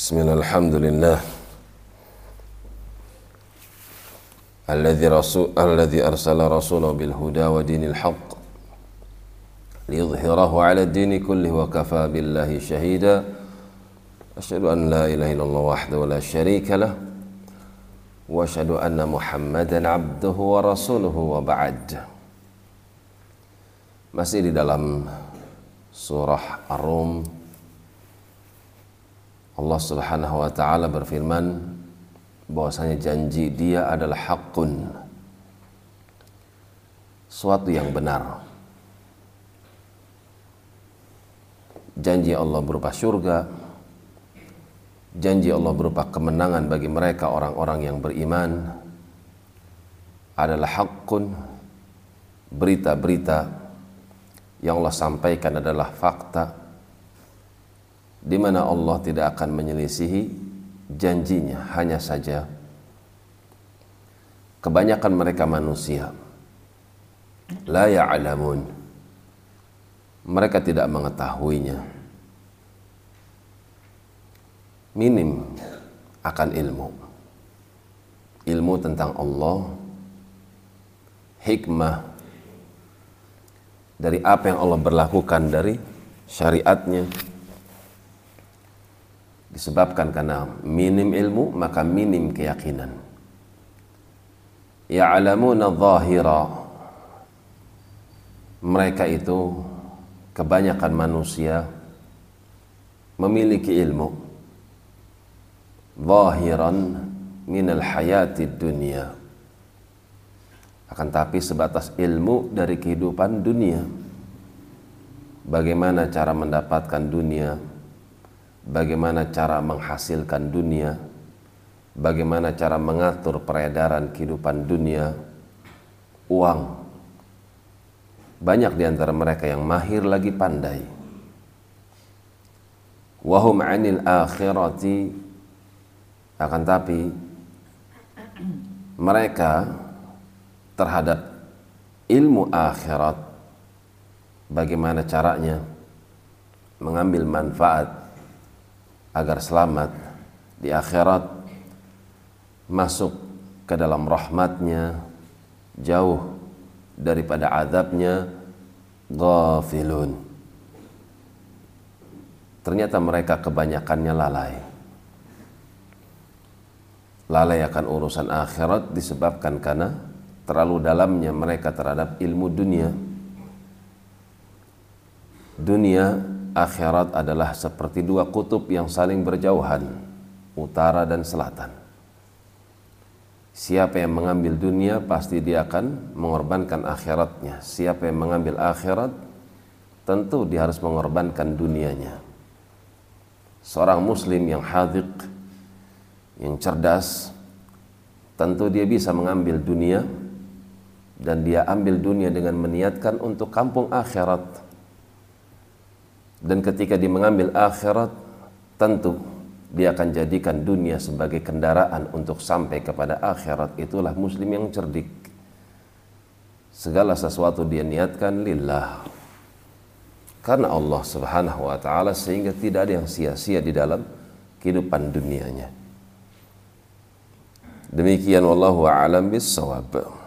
بسم الله الحمد لله. الذي رسول الذي أرسل رسوله بالهدى ودين الحق ليظهره على الدين كله وكفى بالله شهيدا. أشهد أن لا إله إلا الله وحده لا شريك له وأشهد أن محمدا عبده ورسوله وبعد. Masih di dalam surah Ar-Rum. Allah Subhanahu wa taala berfirman bahwasanya janji dia adalah hakun suatu yang benar. Janji Allah berupa surga janji Allah berupa kemenangan bagi mereka orang-orang yang beriman adalah hakun berita-berita yang Allah sampaikan adalah fakta di mana Allah tidak akan menyelisihi janjinya hanya saja kebanyakan mereka manusia. La ya'lamun. Mereka tidak mengetahuinya. Minim akan ilmu. Ilmu tentang Allah hikmah dari apa yang Allah berlakukan dari syariatnya disebabkan karena minim ilmu maka minim keyakinan. Ya'lamuna zahira. Mereka itu kebanyakan manusia memiliki ilmu. Zahiran minal hayati dunia. Akan tapi sebatas ilmu dari kehidupan dunia. Bagaimana cara mendapatkan dunia bagaimana cara menghasilkan dunia bagaimana cara mengatur peredaran kehidupan dunia uang. Banyak di antara mereka yang mahir lagi pandai. Wahum anil akhirati. Akan tapi mereka terhadap ilmu akhirat bagaimana caranya mengambil manfaat agar selamat di akhirat masuk ke dalam rahmatnya jauh daripada azabnya ghafilun. Ternyata mereka kebanyakannya lalai. Lalai akan urusan akhirat disebabkan karena terlalu dalamnya mereka terhadap ilmu dunia. Dunia akhirat adalah seperti dua kutub yang saling berjauhan utara dan selatan. Siapa yang mengambil dunia pasti dia akan mengorbankan akhiratnya. Siapa yang mengambil akhirat tentu dia harus mengorbankan dunianya. Seorang muslim yang hadik yang cerdas tentu dia bisa mengambil dunia dan dia ambil dunia dengan meniatkan untuk kampung akhirat dan ketika dia mengambil akhirat tentu dia akan jadikan dunia sebagai kendaraan untuk sampai kepada akhirat. Itulah muslim yang cerdik. Segala sesuatu dia niatkan lillah. Karena Allah subhanahu wa ta'ala sehingga tidak ada yang sia-sia di dalam kehidupan dunianya. Demikian wallahu a'lam bis sawab